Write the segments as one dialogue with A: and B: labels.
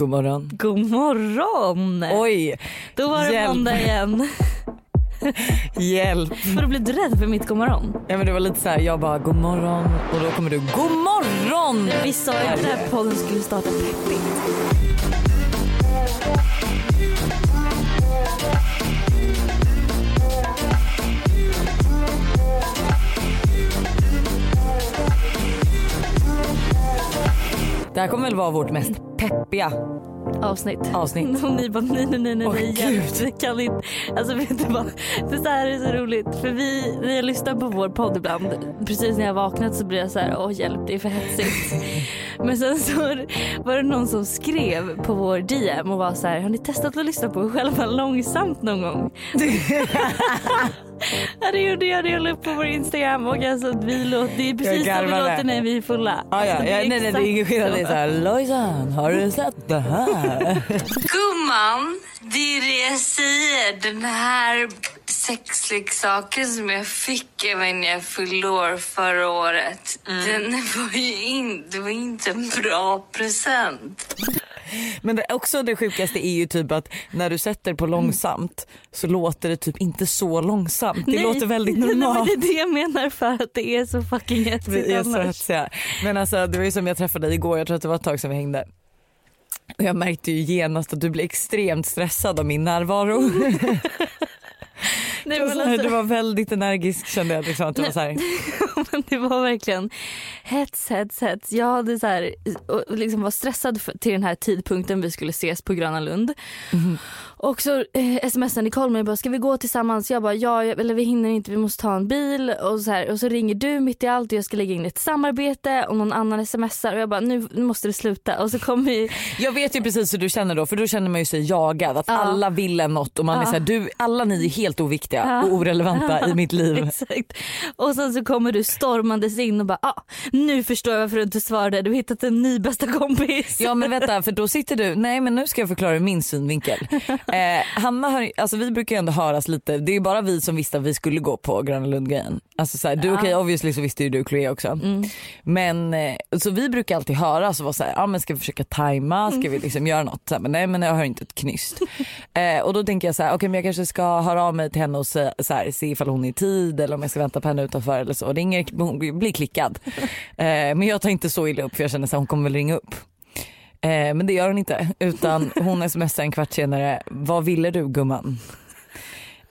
A: God morgon.
B: God morgon!
A: Oj,
B: Då var det
A: hjälp.
B: måndag igen.
A: hjälp.
B: För blev du rädd för mitt god morgon?
A: Ja, men det var lite så här, jag bara god morgon och då kommer du god morgon.
B: Vi sa ju att den här podden skulle starta peppigt.
A: Det här kommer väl vara vårt mest peppiga
B: Avsnitt.
A: avsnitt.
B: Och ni bara nej nej nej nej
A: Åh,
B: nej vi kan inte. Alltså vet du vad? Så här är så roligt. För vi, när jag lyssnar på vår podd ibland, precis när jag vaknat så blir jag så här, åh hjälp det är för hetsigt. Men sen så var det någon som skrev på vår DM och var så här, har ni testat att lyssna på er själva långsamt någon gång? Ja det gjorde jag, det jag la upp på vår Instagram och alltså vi låter, det är precis som vi låter när vi är fulla.
A: Ah, ja,
B: Alltså,
A: ja, nej, nej, det är ingen skillnad. Det är
B: så.
A: här, Lojsan, har du sett det här?
C: Gumman, det är det jag säger. Den här sexleksaken som jag fick när jag fyllde år förra året. Den var ju in, det var inte en bra present.
A: Men det, också det sjukaste är ju typ att när du sätter på långsamt så låter det typ inte så långsamt. Det
B: Nej.
A: låter väldigt
B: Nej,
A: normalt.
B: det är det jag menar för att det är så fucking hetsigt
A: så
B: annars.
A: hetsiga. Men alltså det var ju som jag träffade dig igår, jag tror att det var ett tag sedan vi hängde. Och jag märkte ju genast att du blev extremt stressad av min närvaro.
B: Nej,
A: Det var,
B: men
A: så här,
B: alltså,
A: du var väldigt energisk kände jag. Liksom, att det var så
B: men det var verkligen hets, hets, hets. Jag hade så här, liksom var stressad för, till den här tidpunkten vi skulle ses på Gröna Lund.
A: Mhm.
B: Och så eh, smsade Nicole mig bara, ska vi gå tillsammans? Jag bara, ja, eller vi hinner inte, vi måste ta en bil. Och så, här, och så ringer du mitt i allt och jag ska lägga in ett samarbete och någon annan smsar och jag bara, nu, nu måste det sluta. Och så kommer vi,
A: jag vet ju precis hur du känner då för då känner man ju sig jagad att
B: Ja.
A: alla vill en något och man är
B: Ja.
A: så här, du, alla ni är helt oviktiga
B: Ja.
A: och orelevanta i mitt liv.
B: Exakt. Och sen så kommer du stormandes in och bara, ah, nu förstår jag varför du inte svarade. Du har hittat en ny bästa kompis.
A: Ja men vänta för då sitter du, nej men nu ska jag förklara min synvinkel. Eh, Hanna har, alltså vi brukar ju ändå höras lite, det är bara vi som visste att vi skulle gå på Gröna Lund grejen. Alltså så här, du okej obviously så visste ju du Chloé också. Men eh, så vi brukar alltid höras och vara såhär, ja men ska vi försöka tajma, ska vi liksom göra något? Så här, men nej men jag hör inte ett knyst. eh, och då tänker jag så här, okej men jag kanske ska höra av mig till henne och se, så här, se ifall hon är i tid eller om jag ska vänta på henne utanför eller så. Ringer, hon blir klickad. Eh, men jag tar inte så illa upp för jag känner att hon kommer väl ringa upp. Eh, men det gör hon inte utan hon smsar en kvart senare, vad ville du gumman?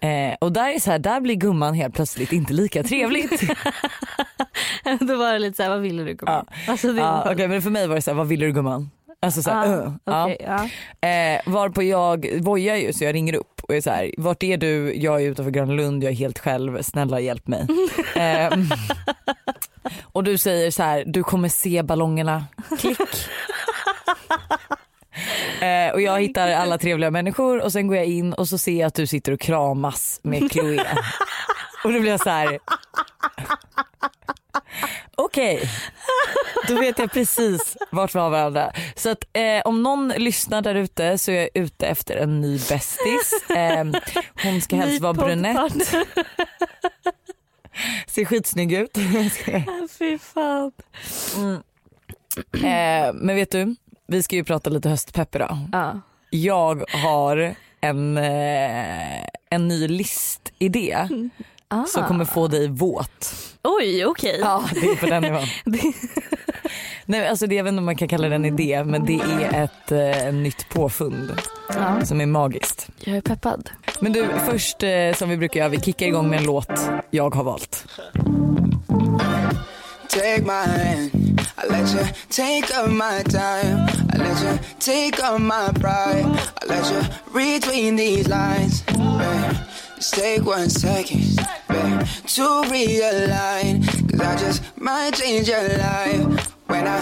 A: Eh, och där, är så här, där blir gumman helt plötsligt inte lika trevligt.
B: Då var det lite såhär, vad ville du gumman? Alltså, det
A: ja,
B: var...
A: okay, men för mig var det så här, vad ville du gumman? Alltså så här, uh, ja.
B: okej, ja.
A: Eh, varpå jag vojar ju så jag ringer upp och är så här, vart är du? Jag är utanför Gröna Lund, jag är helt själv, snälla hjälp mig. eh, och du säger så här, du kommer se ballongerna, klick. Eh, och jag hittar alla trevliga människor och sen går jag in och så ser jag att du sitter och kramas med Chloé. och då blir jag så här. Okej, då vet jag precis vart vi har varandra. Så att eh, om någon lyssnar där ute så är jag ute efter en ny bästis. Eh, hon ska helst vara brunett, ser skitsnygg ut.
B: Fy fan.
A: eh, men vet du, vi ska ju prata lite höstpepp idag.
B: Ja.
A: Jag har en, eh, en ny listidé
B: Ah.
A: som kommer få dig våt.
B: Oj okej.
A: Ja, det är på den nivån.
B: Det-
A: Nej, alltså det, jag vet inte om man kan kalla det en idé men det är ett eh, nytt påfund
B: Ja.
A: som är magiskt.
B: Jag är peppad.
A: Men du, först eh, som vi brukar göra, vi kickar igång med en låt jag har valt.
D: Take my hand, I let you take up my time. I let you take up my pride. I let you read between these lines. Babe. Just take one second, babe, to realign. Cause I just might change your life when I.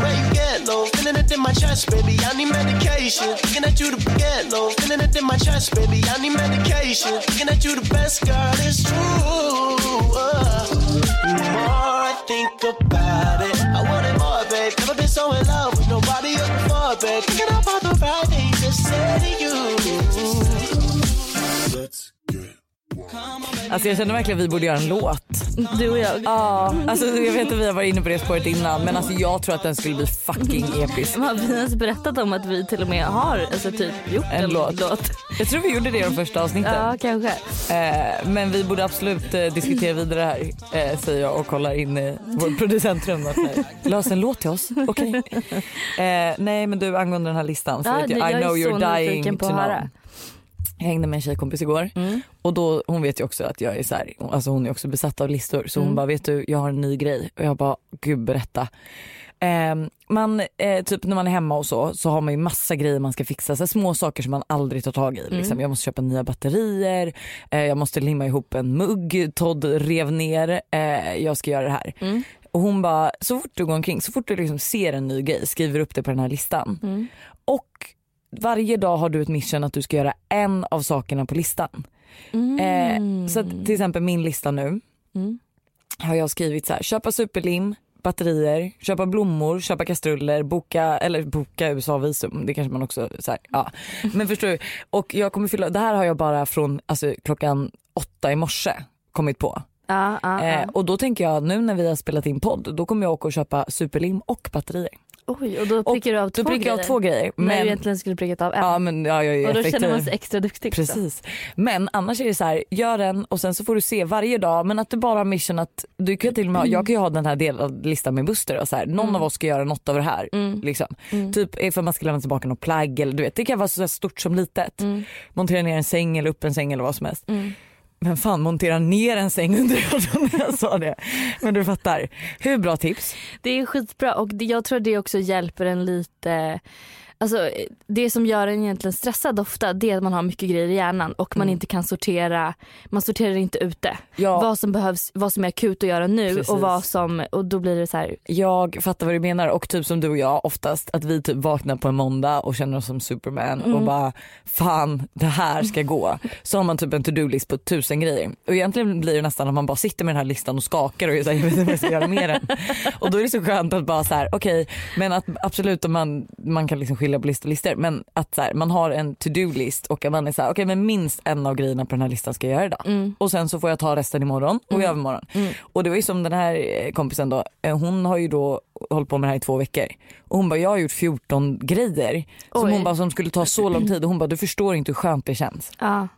E: Where you get low, feeling it in my chest, baby. I need medication. Thinking that you the get low, feeling it in my chest, baby. I need medication. Thinking that you the best girl, it's true. Uh, think about it, I want it more, babe. Never been so in love with nobody else before, babe. Thinking about the right things to say to you.
A: Alltså jag känner verkligen att vi borde göra en låt.
B: Du och jag.
A: Ja, alltså jag vet att vi har varit inne på det spåret innan men alltså jag tror att den skulle bli fucking episk.
B: Har vi ens berättat om att vi till och med har alltså, typ, gjort
A: En
B: en,
A: låt. Jag tror vi gjorde det i de första avsnitten.
B: Ja kanske.
A: Eh, men vi borde absolut eh, diskutera vidare här eh, säger jag och kollar in i vårt producentrum. Lös en låt till oss, okej. Eh, nej men du angående den här listan så
B: Ja,
A: vet jag, I
B: jag är
A: know you're dying to know. Jag hängde med en tjejkompis igår
B: Mm.
A: och då, hon vet ju också att jag är så här, alltså hon är också besatt av listor så hon
B: Mm.
A: bara vet du jag har en ny grej och jag bara gud berätta. Eh, man, eh, typ när man är hemma och så, så har man ju massa grejer man ska fixa. Så små saker som man aldrig tar tag i. Liksom.
B: Mm.
A: Jag måste köpa nya batterier, eh, jag måste limma ihop en mugg Todd rev ner, eh, jag ska göra det här.
B: Mm.
A: Och hon bara, så fort du går omkring, så fort du liksom ser en ny grej, skriver upp det på den här listan.
B: Mm.
A: Och varje dag har du ett mission att du ska göra en av sakerna på listan. Eh, så att, till exempel min lista nu
B: Mm.
A: har jag skrivit så här, köpa superlim, batterier, köpa blommor, köpa kastruller, boka, eller boka USA-visum. Det kanske man också, så här, ja. Men förstår du? Och jag kommer fylla, det här har jag bara från alltså, klockan åtta i morse kommit på.
B: Ja,
A: Eh,
B: ja.
A: och då tänker jag nu när vi har spelat in podd, då kommer jag åka och köpa superlim och batterier.
B: Oj, och då
A: Och
B: prickar du av två
A: Då
B: grejer.
A: av två grejer.
B: När du
A: Men,
B: egentligen skulle prickat av en.
A: ja, men ja, jag är
B: och då
A: effektiv.
B: känner man sig extra duktig.
A: Precis. Men annars är det så här, gör den och sen så får du se varje dag men att du bara har mission att du kan till och med, ha- jag kan ju ha den här delad listan med Buster och så här, någon av oss ska göra något av det här.
B: Mm.
A: Liksom. Typ ifall man ska lämna tillbaka något plagg eller du vet det kan vara så stort som litet.
B: Mm.
A: Montera ner en säng eller upp en säng eller vad som helst. Vem fan monterar ner en säng under jag när jag sa det. Men du fattar. Hur bra tips?
B: Det är skitbra och jag tror det också hjälper en lite Alltså, det som gör en egentligen stressad ofta det är att man har mycket grejer i hjärnan och man inte kan sortera, man sorterar inte ut det.
A: Mm. Ja.
B: Vad som behövs, vad som är akut att göra nu
A: Precis.
B: och vad som, och då blir det så här,
A: Jag fattar vad du menar och typ som du och jag oftast att vi typ vaknar på en måndag och känner oss som superman
B: Mm.
A: och bara fan det här ska gå. Så har man typ en to-do-list på tusen grejer och egentligen blir det nästan att man bara sitter med den här listan och skakar och är så här, jag vet inte vad jag ska göra med den. Och då är det så skönt att bara så här okej men att absolut om man, man kan liksom skilja på listor listor men att så här, man har en to-do-list och man är så här okej men minst en av grejerna på den här listan ska jag göra idag.
B: Mm.
A: Och sen så får jag ta resten imorgon och i övermorgon. Och det var ju som den här eh, kompisen då, eh, hon har ju då hållit på med det här i två veckor. Och hon bara jag har gjort 14 grejer som hon bara som skulle ta så lång tid och hon bara du förstår inte hur skönt det känns.
B: ja.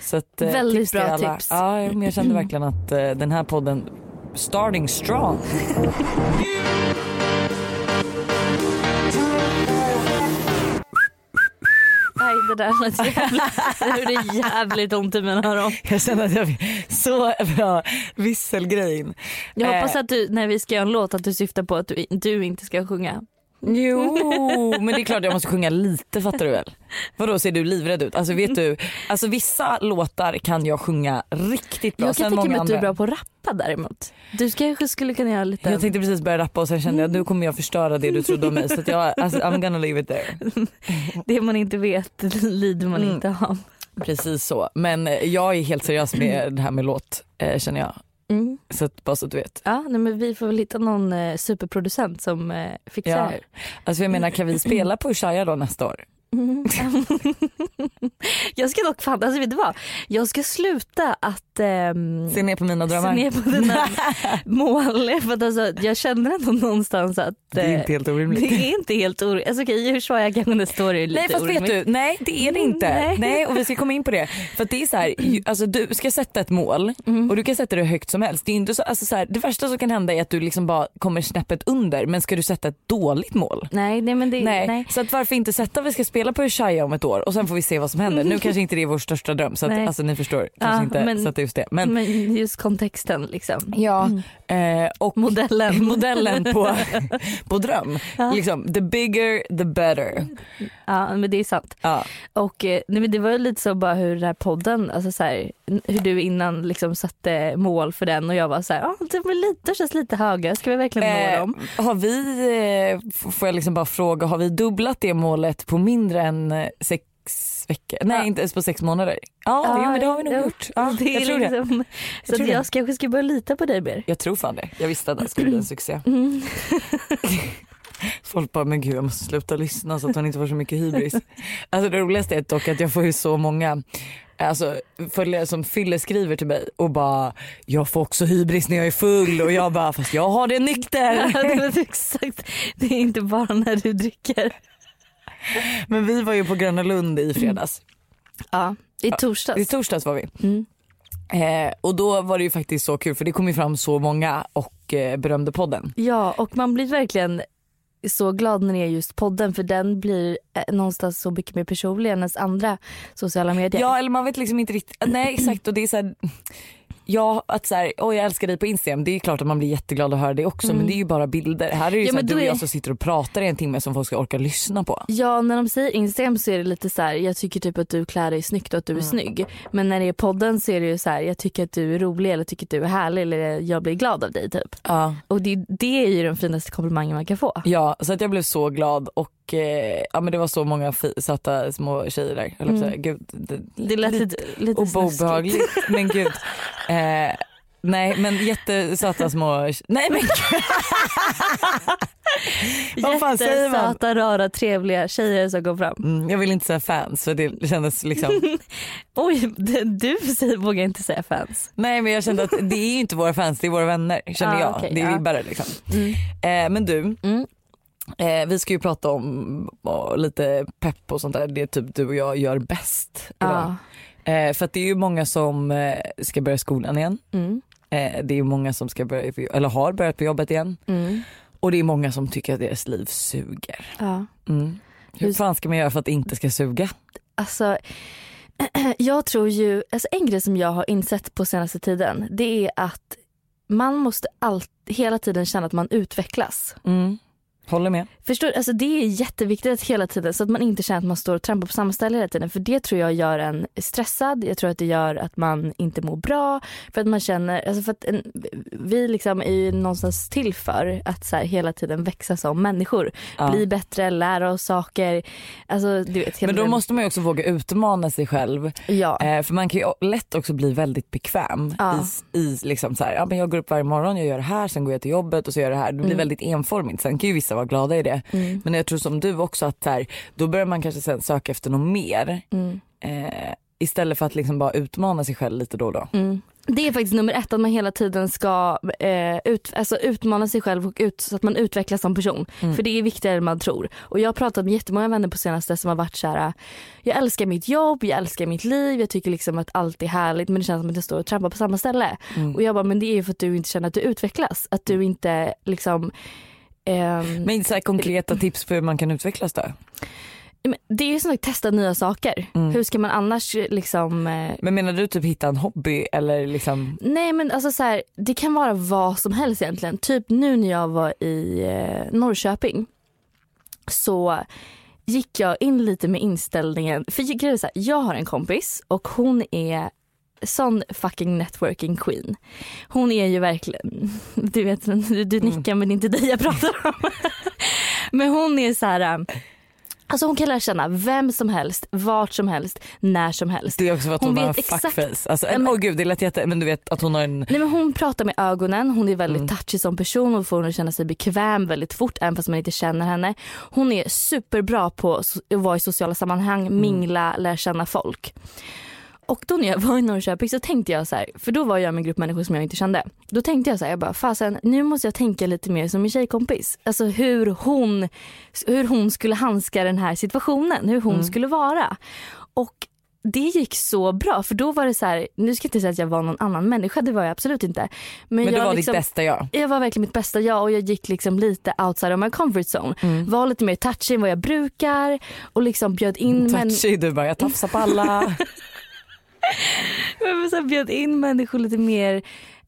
A: Så att, eh,
B: Väldigt
A: tips
B: bra
A: alla.
B: tips.
A: Ja men jag kände verkligen att den här podden starting strong.
B: det där lät jävligt, det gjorde jävligt ont i mina öron.
A: Jag känner att jag så bra visselgrejen.
B: Jag hoppas
A: Eh,
B: att du när vi ska göra en låt att du syftar på att du, du inte ska sjunga.
A: Jo, men det är klart jag måste sjunga lite fattar du väl? Vadå ser du livrädd ut? Alltså vet du, alltså vissa låtar kan jag sjunga riktigt bra.
B: Jag kan tänka
A: många
B: mig att du är bra på att rappa däremot. Du kanske skulle kunna göra lite
A: Jag tänkte precis börja rappa och sen kände jag nu kommer jag förstöra det du trodde om mig så att jag, alltså, I'm gonna leave it there.
B: det man inte vet lider man
A: Mm.
B: inte av.
A: Precis så. Men jag är helt seriös med det här med låt eh, känner jag.
B: Mm.
A: Så att, bara så att du vet.
B: Ja, nej, men vi får väl hitta någon eh, superproducent som eh, fixar
A: Ja.
B: det.
A: Alltså jag menar kan vi spela på Ushaya då nästa år?
B: Mm. jag ska dock fan, alltså vet du vad? Jag ska sluta att ehm,
A: Se ner på mina
B: se
A: drömmar.
B: ner på dina mål. För att alltså, jag känner ändå någonstans att
A: Det är
B: eh,
A: inte helt orimligt.
B: det är inte helt orimligt. Alltså, okay, jag kanske nästa år är lite
A: Nej fast vet
B: orimligt.
A: du, nej det är det inte.
B: Nej.
A: Nej. och vi ska komma in på det. För att det är så här, alltså du ska sätta ett mål
B: Mm.
A: och du kan sätta det högt som helst. Det, är inte så, alltså så här, det värsta som kan hända är att du liksom bara kommer snäppet under men ska du sätta ett dåligt mål?
B: Nej, nej men det,
A: Nej.
B: nej.
A: så att varför inte sätta vi ska spela på Ushaya om ett år och sen får vi se vad som händer. Nu kanske inte det är vår största dröm så att,
B: Nej.
A: alltså ni förstår, kanske
B: Ja,
A: inte
B: men-
A: sätta just det. Men,
B: Men just kontexten liksom.
A: ja, eh, och
B: Modellen.
A: modellen på, på dröm. Liksom, the bigger the better.
B: Ja men det är sant.
A: Ja.
B: Och eh, nej, men det var ju lite så bara hur den här podden, alltså så här, hur du innan liksom satte mål för den och jag var så här, ja det blir lite, känns lite höga, ska vi verkligen nå
A: Eh,
B: dem?
A: har vi, eh, får jag liksom bara fråga, har vi dubblat det målet på mindre än eh, sex veckor? Nej
B: Ja.
A: inte ens på sex månader. Ja, jo, men det har vi nog
B: jo,
A: gjort. Ja,
B: det är
A: jag tror det.
B: liksom, Så
A: tror
B: jag kanske ska börja lita på dig mer.
A: Jag tror fan det. Jag visste att det skulle bli en succé.
B: Mm.
A: Folk bara, men gud jag måste sluta lyssna så att hon inte får så mycket hybris. Alltså det roligaste är dock att jag får ju så många alltså, följare som Fille skriver till mig och bara jag får också hybris när jag är full och jag bara fast jag har det nykter.
B: Det exakt. Det är inte bara när du dricker.
A: Men vi var ju på Gröna Lund i fredags.
B: Ja, i torsdags.
A: I torsdags var vi.
B: Mm.
A: Eh, och då var det ju faktiskt så kul för det kom ju fram så många och eh, berömde podden.
B: Ja, och man blir verkligen så glad när det är just podden för den blir eh, någonstans så mycket mer personlig än ens andra sociala medier.
A: Ja eller man vet liksom inte riktigt, nej exakt och det är så här, Ja att så här, oj jag älskar dig på Instagram det är klart att man blir jätteglad att höra det också men det är ju bara bilder. Här är det ju
B: Ja,
A: så här, du och jag
B: är-
A: som sitter och pratar i en timme som folk ska orka lyssna på.
B: Ja när de säger Instagram så är det lite så här, jag tycker typ att du klär dig snyggt och att du är snygg. Men när det är podden så är det ju så här, jag tycker att du är rolig eller tycker att du är härlig eller jag blir glad av dig typ.
A: Ja.
B: Och det, det är ju den finaste komplimangen man kan få.
A: Ja så att jag blev så glad och eh, ja men det var så många söta små tjejer där. Mm. säga. Gud, det,
B: Det lät lite, lite
A: obehagligt men gud. Eh, nej men jättesöta små, nej men gud. Vad fan säger man?
B: Jättesöta, rara, trevliga tjejer som går fram.
A: Mm, jag vill inte säga fans för det kändes liksom
B: Oj, du säger, vågar inte säga fans.
A: Nej men jag kände att det är ju inte våra fans, det är våra vänner kände
B: Ah,
A: jag.
B: okej,
A: det är
B: ja.
A: vibbare liksom. Eh, men du,
B: Mm.
A: Eh, vi ska ju prata om ja, lite pepp och sånt där. Det är typ du och jag gör bäst.
B: Ja.
A: Eh, för det är ju många som eh, ska börja skolan igen.
B: Mm.
A: Eh, det är ju många som ska börja, eller har börjat på jobbet igen.
B: Mm.
A: Och det är många som tycker att deras liv suger.
B: Ja.
A: Mm. Hur fan ska man göra för att det inte ska suga?
B: Alltså, jag tror ju, alltså en grej som jag har insett på senaste tiden det är att man måste allt, hela tiden känna att man utvecklas.
A: Mm. Håller med.
B: Förstår, alltså det är jätteviktigt att hela tiden så att man inte känner att man står och trampar på samma ställe hela tiden. För det tror jag gör en stressad. Jag tror att det gör att man inte mår bra. För att man känner, alltså för att en, vi liksom är ju någonstans till för att så här hela tiden växa som människor.
A: Ja.
B: Bli bättre, lära oss saker. Alltså, du vet,
A: Men då
B: tiden-
A: måste man ju också våga utmana sig själv.
B: Ja.
A: Eh, för man kan ju lätt också bli väldigt bekväm
B: Ja.
A: i, i liksom så här, ja, men jag går upp varje morgon, jag gör det här, sen går jag till jobbet och så gör jag det här. Det blir
B: Mm.
A: väldigt enformigt. Sen kan ju vissa vara glada i det. Men jag tror som du också att här, då börjar man kanske sen söka efter något mer.
B: Mm.
A: Eh, istället för att liksom bara utmana sig själv lite då och då.
B: Mm. Det är faktiskt nummer ett att man hela tiden ska eh, ut, alltså utmana sig själv och ut, så att man utvecklas som person. För det är viktigare än man tror. Och jag har pratat med jättemånga vänner på senaste som har varit så här. Jag älskar mitt jobb, jag älskar mitt liv, jag tycker liksom att allt är härligt men det känns som att jag står och trampar på samma ställe. Och jag bara, men det är ju för att du inte känner att du utvecklas. Att du inte liksom ehm,
A: Men så konkreta tips på hur man kan utvecklas då?
B: det är ju som att testa nya saker. Hur ska man annars liksom eh,
A: Men menar du typ hitta en hobby eller liksom?
B: Nej men alltså så här, det kan vara vad som helst egentligen. Typ nu när jag var i eh, Norrköping så gick jag in lite med inställningen, för grejen så här, jag har en kompis och hon är sån fucking networking queen. Hon är ju verkligen, du vet du, du nickar men det är inte dig jag pratar om. men hon är så här, alltså hon kan lära känna vem som helst, vart som helst, när som helst.
A: Det är också för att hon,
B: Hon
A: har en fuckface. Alltså, en,
B: men-
A: åh gud det lät jätte, men du vet att hon har en
B: Nej men hon pratar med ögonen, hon är väldigt touchy som person och får henne att känna sig bekväm väldigt fort även fast man inte känner henne. Hon är superbra på att vara i sociala sammanhang, mingla, lära känna folk. Och då när jag var i Norrköping så tänkte jag så här, för då var jag med en grupp människor som jag inte kände. Då tänkte jag så här, jag bara fasen nu måste jag tänka lite mer som min tjejkompis. Alltså hur hon, hur hon skulle handska den här situationen, hur hon skulle vara. Och det gick så bra för då var det så här, nu ska jag inte säga att jag var någon annan människa, det var jag absolut inte. Men,
A: Men du
B: jag
A: var
B: liksom,
A: ditt bästa jag.
B: jag var verkligen mitt bästa jag och jag gick liksom lite outside of my comfort zone. Var lite mer touchy än vad jag brukar och liksom bjöd in män-
A: Touchy, du bara jag tafsar på alla.
B: Men så bjöd in människor lite mer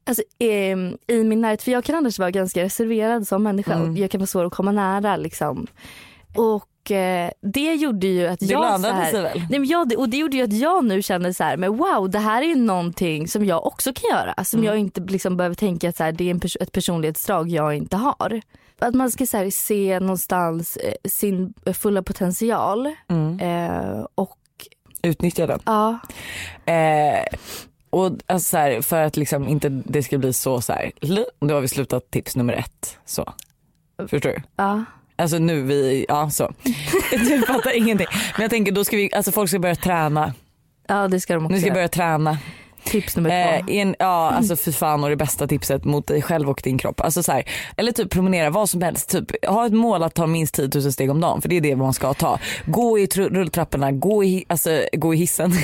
B: alltså, ehm, i min närhet. För jag kan annars vara ganska reserverad som människa.
A: Mm.
B: Jag kan vara svår att komma nära liksom. Och eh, det gjorde ju att
A: Det
B: jag... så
A: lönade sig väl?
B: Nej, men jag, det- och det gjorde ju att jag nu känner så här, men wow det här är ju någonting som jag också kan göra. Som
A: Mm.
B: jag inte liksom behöver tänka att så här, det är en pers- ett personlighetsdrag jag inte har. Att man ska så här, se någonstans eh, sin fulla potential.
A: Mm.
B: Eh, och
A: Utnyttja den.
B: ja,
A: Eh, och alltså så här, för att liksom inte det ska bli så så här, då har vi slutat tips nummer ett. Så. Förstår du?
B: ja.
A: Alltså nu vi, ja så. Du fattar ingenting. Men jag tänker då ska vi, alltså folk ska börja träna.
B: Ja det ska de också
A: Nu ska
B: göra.
A: börja träna.
B: Tips nummer
A: Eh,
B: två.
A: en, ja alltså fy fan och det bästa tipset mot dig själv och din kropp. Alltså så här, eller typ promenera vad som helst. Typ, ha ett mål att ta minst 10 000 steg om dagen för det är det man ska ta. Gå i tr- rulltrapporna, gå i, alltså, gå i hissen.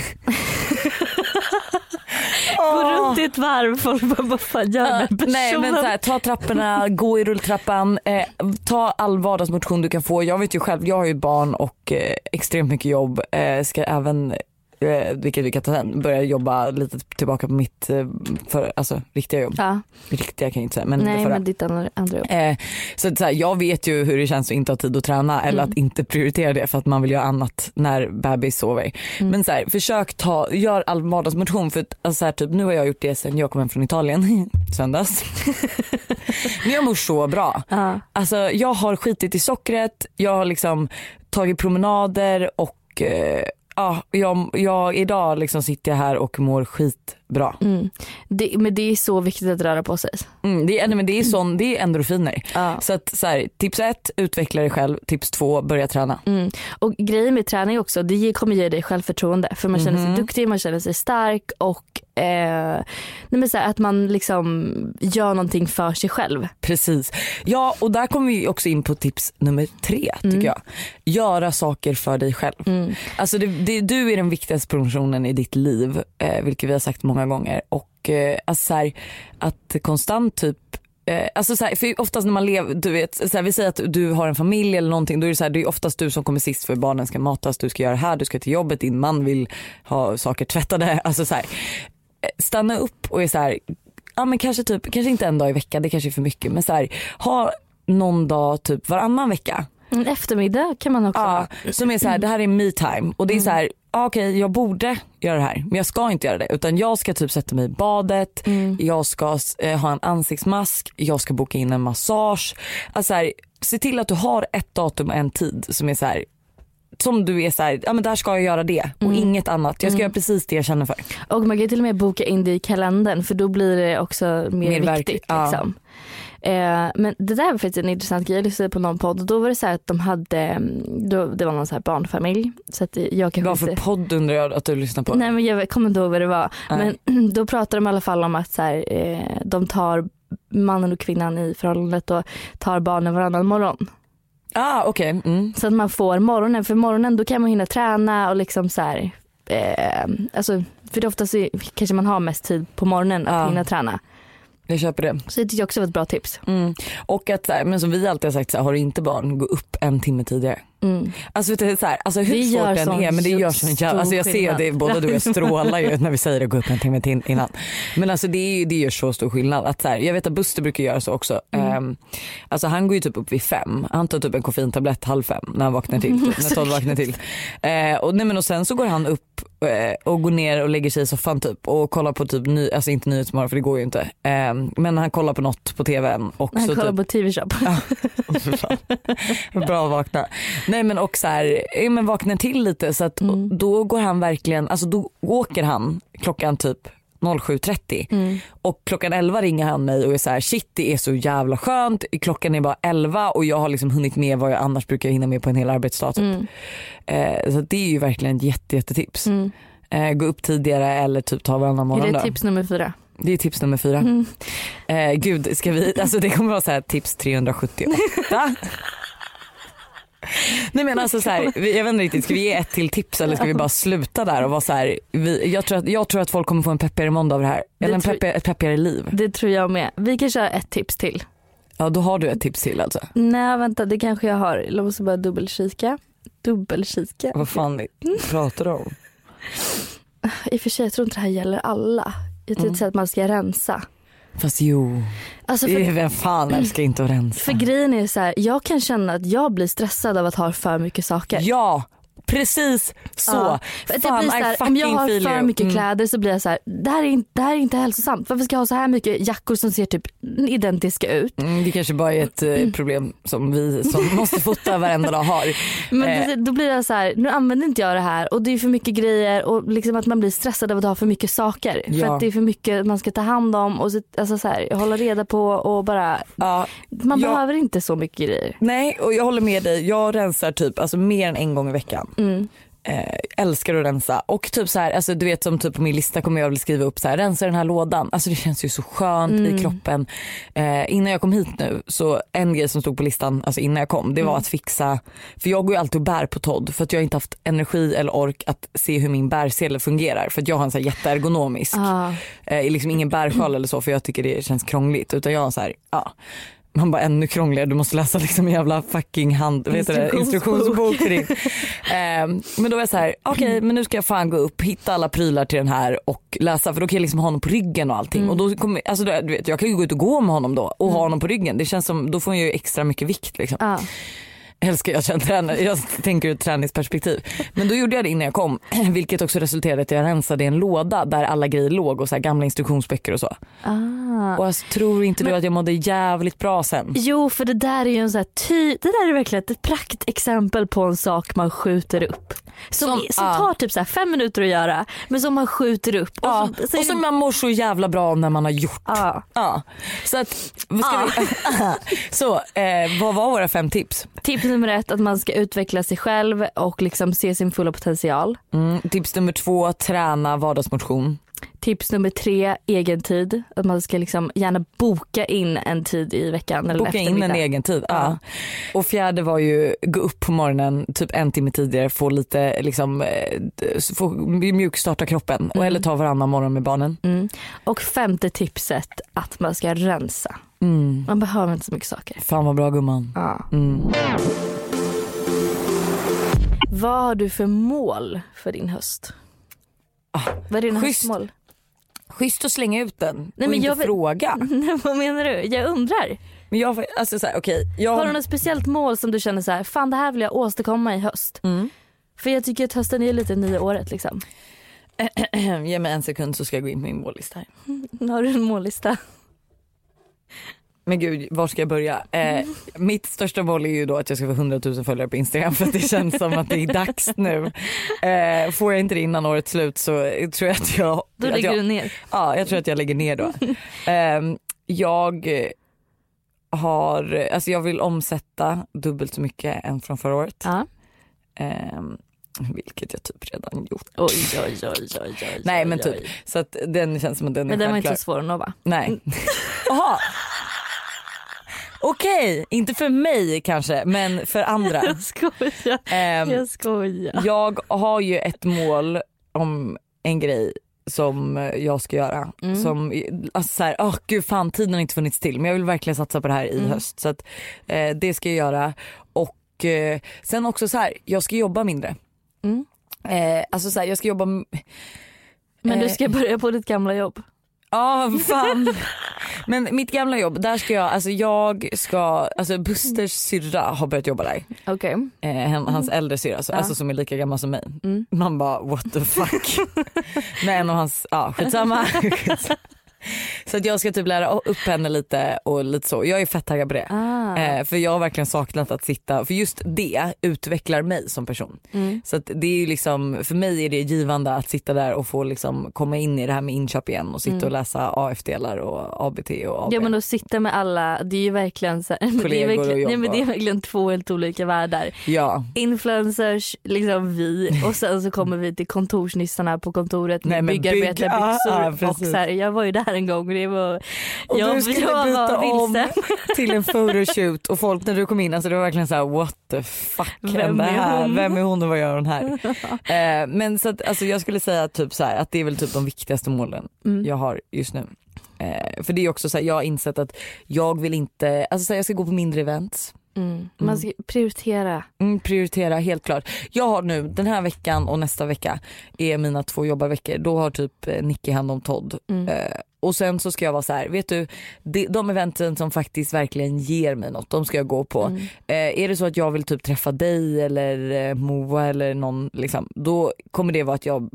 B: Gå runt i ett varv folk bara vad fan gör den personen?
A: Nej men så här, ta trapporna, gå i rulltrappan, eh, ta all vardagsmotion du kan få. Jag vet ju själv, jag har ju barn och eh, extremt mycket jobb. Eh, ska även, eh, vilket vi kan ta sen, börja jobba lite tillbaka på mitt eh, för, alltså, riktiga jobb.
B: Ja,
A: Riktiga kan jag inte säga men det
B: nej
A: förra.
B: men ditt andra, andra jobb.
A: Eh, så att så här, jag vet ju hur det känns att inte ha tid att träna eller
B: Mm.
A: att inte prioritera det för att man vill göra annat när bebis sover.
B: Mm.
A: Men så här, försök ta, gör all vardagsmotion för att, alltså så här, typ, nu har jag gjort det sen jag kom hem från Italien söndags. Men jag mår så bra.
B: Ja.
A: Alltså jag har skitit i sockret, jag har liksom tagit promenader och eh, ja, jag, jag, idag liksom sitter jag här och mår skit skitbra.
B: Mm. Det, men det är så viktigt att röra på sig.
A: Mm, det, är, men det är sån, det är endorfiner.
B: Ja.
A: Så att så här, tips ett, utveckla dig själv. Tips två, börja träna.
B: Mm. Och grejen med träning också, det kommer ge dig självförtroende för man känner sig
A: Mhm.
B: duktig, man känner sig stark och eh, nej här, att man liksom gör någonting för sig själv.
A: Precis. Ja och där kommer vi också in på tips nummer tre tycker
B: Mm.
A: jag. Göra saker för dig själv. Alltså det, det, du är den viktigaste personen i ditt liv, eh, vilket vi har sagt många många gånger. Och eh, alltså så här, att konstant typ Eh, alltså så här, för oftast när man lever, du vet, så här, vi säger att du har en familj eller någonting, då är det så här, det är oftast du som kommer sist för barnen ska matas, du ska göra det här, du ska till jobbet, din man vill ha saker tvättade. Alltså så här, eh, stanna upp och är så här, ja men kanske typ, kanske inte en dag i veckan, det kanske är för mycket, men så här, ha någon dag typ varannan vecka
B: en eftermiddag kan man också
A: Ja,
B: ha.
A: som är så här, det här är me time och det är så här, ja, okej jag borde göra det här men jag ska inte göra det utan jag ska typ sätta mig i badet, jag ska eh, ha en ansiktsmask, jag ska boka in en massage. Alltså så här, se till att du har ett datum och en tid som är så här som du är så ja men där ska jag göra det och inget annat. Jag ska göra precis det jag känner för.
B: Och man kan till och med boka in det i kalendern för då blir det också mer,
A: Mer verk-
B: viktigt.
A: ja.
B: Eh, men det där var faktiskt en intressant grej. Jag lyssnade på någon podd och då var det så här att de hade, mm, då, det var någon så här barnfamilj. Så att jag kanske
A: Vad för
B: inte-
A: podd undrar jag att du lyssnar på?
B: Nej men jag kommer inte ihåg vad det var.
A: Nej.
B: Men då pratade de i alla fall om att så här, eh, de tar mannen och kvinnan i förhållandet och tar barnen varannan morgon.
A: Ah okej. Mm.
B: Så att man får morgonen, för morgonen då kan man hinna träna och liksom så här, eh, alltså, för det oftast kanske man har mest tid på morgonen att
A: Ja.
B: hinna träna.
A: Jag köper det.
B: Så det tycker jag också var ett bra tips.
A: Mm. Och att, men som vi alltid har sagt, så här, har du inte barn, gå upp en timme tidigare.
B: Mm.
A: Alltså, vet du, så här, alltså hur
B: Det gör
A: svårt den
B: sån
A: är men det gör sån jävla, alltså jag ser
B: skillnad.
A: det, båda du och jag strålar ju när vi säger det, gå upp en timme till innan. Men alltså det, är, det gör så stor skillnad. Att så här, jag vet att Buster brukar göra så också. Ehm, alltså han går ju typ upp vid fem, han tar typ en koffeintablett halv fem när han vaknar till, typ, när Todd vaknar till. Eh, och, nej, men och sen så går han upp eh, och går ner och lägger sig i soffan typ och kollar på typ, ny, alltså inte Nyhetsmorgon för det går ju inte. Ehm, men han kollar på något på tvn och
B: Han kollar
A: typ
B: på TV-shop.
A: Bra att vakna. Nej men och så här, ja, men vakna till lite så att och då går han verkligen, alltså då åker han klockan typ 07.30 och klockan 11 ringer han mig och är så här shit det är så jävla skönt, klockan är bara 11 och jag har liksom hunnit med vad jag annars brukar hinna med på en hel arbetsdag. Typ. Eh, så det är ju verkligen ett jätte, jättetips. Eh, gå upp tidigare eller typ ta varannan
B: Är
A: morgon.
B: det
A: då.
B: tips nummer fyra?
A: Det är tips nummer fyra. Eh, gud, ska vi, alltså det kommer vara så här tips 378. Nej men alltså så här, jag vet inte riktigt, ska vi ge ett till tips eller ska vi bara sluta där och vara så här, vi, jag, tror att, jag tror att folk kommer få en peppigare måndag av det här. Eller en
B: tror-
A: peppigare, ett peppigare liv.
B: Det tror jag med. Vi kan köra ett tips till.
A: Ja då har du ett tips till alltså.
B: Nej vänta det kanske jag har. Jag måste bara dubbelkika. Dubbelkika.
A: Vad fan pratar du om?
B: I och för sig jag tror inte det här gäller alla. Jag
A: Mm.
B: tänkte säga att man ska rensa.
A: Fast jo,
B: Alltså
A: det
B: för,
A: vem fan älskar inte att rensa?
B: för grejen är så här, jag kan känna att jag blir stressad av att ha för mycket saker.
A: Ja, precis så.
B: Ja. För
A: Fan,
B: blir så
A: I
B: här, om jag har för mycket
A: Mm.
B: kläder så blir jag så här, det här, är inte, det här är inte hälsosamt. Varför ska jag ha så här mycket jackor som ser typ identiska ut?
A: Mm, det kanske bara är ett eh, problem som vi som måste fota varenda dag har.
B: Men
A: Eh.
B: då blir jag så här, nu använder inte jag det här och det är för mycket grejer och liksom att man blir stressad av att ha för mycket saker. För
A: Ja.
B: att det är för mycket man ska ta hand om och så, alltså så här, hålla reda på och bara,
A: Ja,
B: man
A: Ja.
B: behöver inte så mycket grejer.
A: nej och jag håller med dig. Jag rensar typ alltså mer än en gång i veckan.
B: Mm.
A: Eh, älskar att rensa och typ så här, alltså du vet som typ på min lista kommer jag väl skriva upp så här, rensa den här lådan. Alltså det känns ju så skönt
B: Mm.
A: i kroppen. Eh, innan jag kom hit nu så en grej som stod på listan alltså innan jag kom det
B: Mm.
A: var att fixa, för jag går ju alltid och bär på Todd för att jag inte haft energi eller ork att se hur min bärsedel fungerar för att jag har en så här jätteergonomisk,
B: Ah.
A: eh, liksom ingen bärsjal eller så för jag tycker det känns krångligt utan jag har så här, ja man bara ännu krångligare, du måste läsa liksom en jävla fucking hand, det,
B: Instruktionsbok.
A: instruktionsbok din. Ehm, men då är jag så här, okej men nu ska jag fan gå upp, hitta alla prylar till den här och läsa för då kan jag liksom ha honom på ryggen och allting. Och då kommer, alltså du vet, jag kan ju gå ut och gå med honom då och ha honom på ryggen. Det känns som, då får jag ju extra mycket vikt liksom.
B: Ah.
A: Älskar jag att träna, jag tänker ur ett träningsperspektiv. Men då gjorde jag det innan jag kom vilket också resulterade i att jag rensade en låda där alla grejer låg och så gamla instruktionsböcker och så.
B: Ah.
A: Och jag tror inte du att jag mådde jävligt bra sen?
B: Jo för det där är ju en sån här ty- det där är verkligen ett praktexempel på en sak man skjuter upp. Som,
A: Som-
B: som,
A: ja.
B: tar typ så fem minuter att göra men som man skjuter upp. Och så är
A: och som man mår så jävla bra om när man har gjort.
B: Ja.
A: Ja. Så att, ska vi, så eh, vad var våra fem tips?
B: Tips nummer ett att man ska utveckla sig själv och liksom se sin fulla potential.
A: Mm, tips nummer två, träna vardagsmotion.
B: Tips nummer tre, egen tid. Att man ska liksom gärna boka in en tid i veckan eller
A: Boka in en egen tid. Ja. Och fjärde var ju gå upp på morgonen typ en timme tidigare, få lite liksom, eh, få mjukstarta kroppen och eller ta varannan morgon med barnen.
B: Mm. Och femte tipset att man ska rensa.
A: Mm.
B: Man behöver inte så mycket saker.
A: Fan vad bra gumman.
B: Ja.
A: Mm.
B: Vad har du för mål för din höst?
A: Ah,
B: Vad är dina
A: schysst.
B: höstmål?
A: Schysst att slänga ut den
B: Nej,
A: och
B: men
A: inte
B: jag vill-
A: fråga.
B: Nej, vad menar du? Jag undrar.
A: Men jag, alltså så här, okej. jag...
B: Har du något speciellt mål som du känner så här, fan det här vill jag åstadkomma i höst?
A: Mm.
B: För jag tycker att hösten är lite nya året liksom.
A: Ge mig en sekund så ska jag gå in på min mållista här.
B: Har du en mållista?
A: Men gud, var ska jag börja? Eh, mitt största mål är ju då att jag ska få 100 000 följare på Instagram för att det känns som att det är dags nu. Eh, får jag inte det innan årets slut så tror jag att jag...
B: Då lägger
A: jag,
B: du ner.
A: Ja, jag tror att jag lägger ner då. Eh, jag har, alltså jag vill omsätta dubbelt så mycket än från förra året.
B: Ja.
A: Eh, vilket jag typ redan gjort.
B: Oj, oj, oj, oj, oj,
A: Nej men typ. Så att den känns som att den är
B: Men den var inte så svår att nå va?
A: Nej. Jaha. Okej, inte för mig kanske men för andra.
B: Jag skojar.
A: Ehm,
B: Jag skojar.
A: jag har ju ett mål om en grej som jag ska göra.
B: Mm.
A: Som, alltså så här, åh gud fan tiden har inte funnits till men jag vill verkligen satsa på det här i
B: Mm.
A: höst. Så att, eh, det ska jag göra. Och eh, sen också så här, jag ska jobba mindre.
B: Mm.
A: Eh, alltså så här, jag ska jobba
B: Men du
A: eh,
B: ska börja på ditt gamla jobb.
A: Ja fan. Men mitt gamla jobb, där ska jag, alltså jag ska, alltså Busters syrra har börjat jobba där.
B: Okej.
A: Eh, han- hans äldre syrra alltså, alltså som är lika gammal som mig.
B: Mm.
A: Man bara what the fuck. Med en av hans, ja skitsamma. så att jag ska typ lära upp henne lite och lite så. Jag är fett taggad på det.
B: Ah.
A: Eh, för jag har verkligen saknat att sitta, för just det utvecklar mig som person.
B: Mm.
A: Så att det är liksom, för mig är det givande att sitta där och få liksom komma in i det här med inköp igen och sitta och läsa AF-delar och ABT och AB.
B: Mm. Ja men att sitta med alla, det är ju verkligen så här, men det är
A: Kollegor och
B: verkligen, nej, men det är
A: jobba.
B: verkligen två helt olika världar.
A: ja.
B: Influencers, liksom vi och sen så kommer vi till kontorsnissarna på kontoret
A: Nej,
B: med
A: bygg-
B: byggarbetarbyxor
A: ah, ah,
B: och
A: precis.
B: så här, jag var ju där en gång det var,
A: Och
B: jag,
A: du skulle
B: jag
A: byta om till en photoshoot och folk när du kom in, alltså det var verkligen så här: what the fuck
B: Vem
A: hände
B: är
A: här?
B: hon?
A: Vem är hon och vad gör hon här? eh, men så att, alltså jag skulle säga typ så här, att det är väl typ de viktigaste målen
B: Mm.
A: jag har just nu. Eh, för det är också så här, jag har insett att jag vill inte, alltså så här, jag ska gå på mindre events.
B: Mm. Man ska prioritera.
A: Mm, prioritera helt klart. Jag har nu den här veckan och nästa vecka är mina två jobbarveckor. Då har typ eh, Nicky hand om Todd.
B: Mm.
A: Eh, och sen så ska jag vara så här, vet du, de, de eventen som faktiskt verkligen ger mig något, de ska jag gå på.
B: Mm.
A: Eh, är det så att jag vill typ träffa dig eller eh, Moa eller någon, liksom, då kommer det vara att jag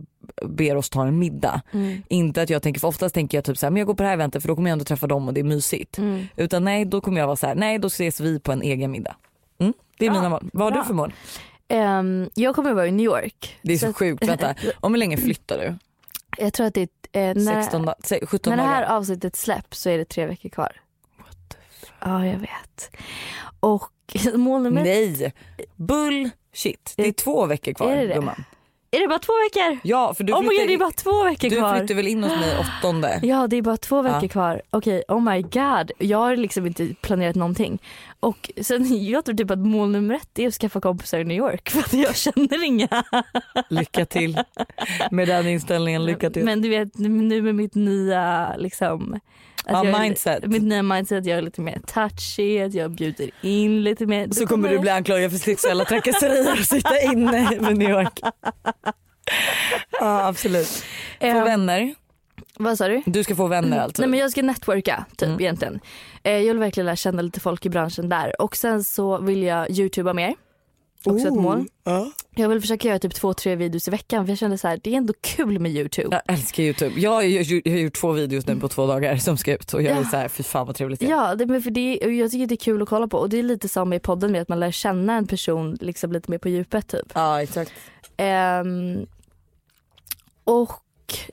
A: ber oss ta en middag.
B: Mm.
A: Inte att jag tänker, för oftast tänker jag typ så här, men jag går på det här eventet för då kommer jag ändå träffa dem och det är mysigt.
B: Mm.
A: Utan nej, då kommer jag vara så här, nej då ses vi på en egen middag. Mm, det är
B: Bra,
A: mina mål. Vad har
B: bra.
A: du för mål?
B: Ehm, jag kommer vara i New York.
A: Det är så,
B: att-
A: sjukt, vänta. Om hur länge flyttar du?
B: Jag tror att det är, eh, när,
A: 16, da- se- 17
B: när det här
A: dagar?
B: avsnittet släpps så är det tre veckor kvar. Ja jag vet. Och mål nummer
A: Nej, bullshit. Det är två veckor kvar
B: Är det det?
A: gumman.
B: Är det bara två veckor?
A: Ja för du
B: oh my
A: flyttar,
B: god det är bara två veckor
A: du
B: kvar.
A: flyttar väl in hos mig åttonde?
B: Ja det är bara två veckor
A: Ja.
B: kvar. Okej, oh my god. Jag har liksom inte planerat någonting. Och sen jag tror typ att mål nummer ett är att skaffa kompisar i New York för att jag känner inga.
A: Lycka till med den inställningen, lycka till.
B: Men du vet nu med mitt nya liksom att
A: Ja,
B: jag är-
A: mindset.
B: Mitt nya mindset, jag är lite mer touchy, att jag bjuder in lite mer.
A: så kommer du bli anklagad för sexuella trakasserier och sitta inne med New York. Ja absolut. Få
B: Eh,
A: vänner.
B: Vad sa du?
A: Du ska få vänner alltså.
B: Nej men jag ska networka typ
A: Mm.
B: egentligen. Eh, jag vill verkligen lära känna lite folk i branschen där och sen så vill jag youtuba mer. Också ett mål.
A: Ja.
B: Jag vill försöka göra typ två, tre videos i veckan för jag känner så här, det är ändå kul med youtube.
A: Jag älskar youtube. Jag har, ju- jag har gjort två videos nu på två dagar som ska ut och jag är
B: Ja.
A: så här, fy fan vad trevligt är.
B: Ja, det, men för det, jag tycker det är kul att kolla på och det är lite som i podden med att man lär känna en person liksom lite mer på djupet typ.
A: Ja exakt.
B: Ehm, och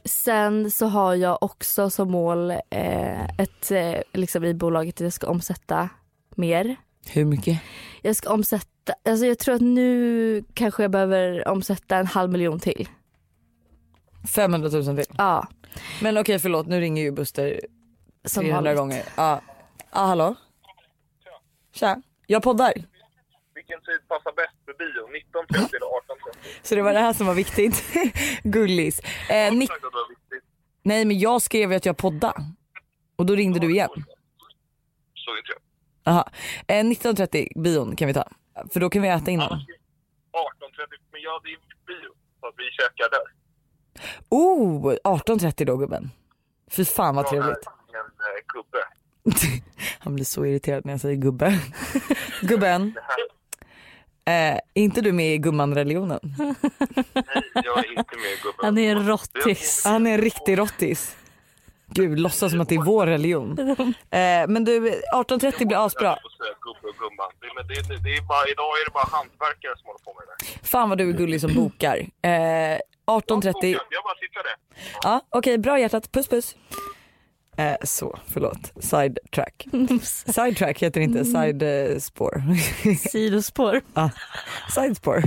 B: sen så har jag också som mål eh, ett, eh, liksom i bolaget att jag ska omsätta mer.
A: Hur mycket?
B: Jag ska omsätta, alltså jag tror att nu kanske jag behöver omsätta en halv miljon till.
A: 500 000 till.
B: Ja,
A: Men okej förlåt nu ringer ju Buster
B: som
A: 300
B: vanligt.
A: gånger. Ja. Ja hallå? Tja. Jag poddar.
F: Vilken tid passar bäst för bio? 19.30 eller 18.30?
A: Så det var det här som var viktigt. Gullis. Eh,
F: viktigt.
A: Nej men jag skrev ju att jag podda. Och då ringde du igen.
F: Så inte jag.
A: Aha. Eh, 19.30 bion kan vi ta. För då kan vi äta innan.
F: 18.30, men ja det är bio. Så att vi käkar där.
A: Oh, 18.30 då gubben. Fy fan vad trevligt.
F: ingen eh, gubbe.
A: Han blir så irriterad när jag säger gubbe. Gubben. Eh, är inte du med i gumman-religionen?
F: Nej, jag är inte med gubben.
B: Han är en rottis.
A: Han är en riktig rottis. Gud, låtsas som att det är vår religion. Eh, men du, 18.30 blir asbra.
F: Det, men det, det, det är bara, idag är det bara hantverkare som håller på med det där.
A: Fan vad du är gullig som bokar. Eh, 18.30.
F: Jag bara tittade.
A: Ja, okej, bra hjärtat. Puss puss. Eh, så, förlåt. Sidetrack. Sidetrack heter inte sidespår.
B: Sidospår.
A: ah, sidespår.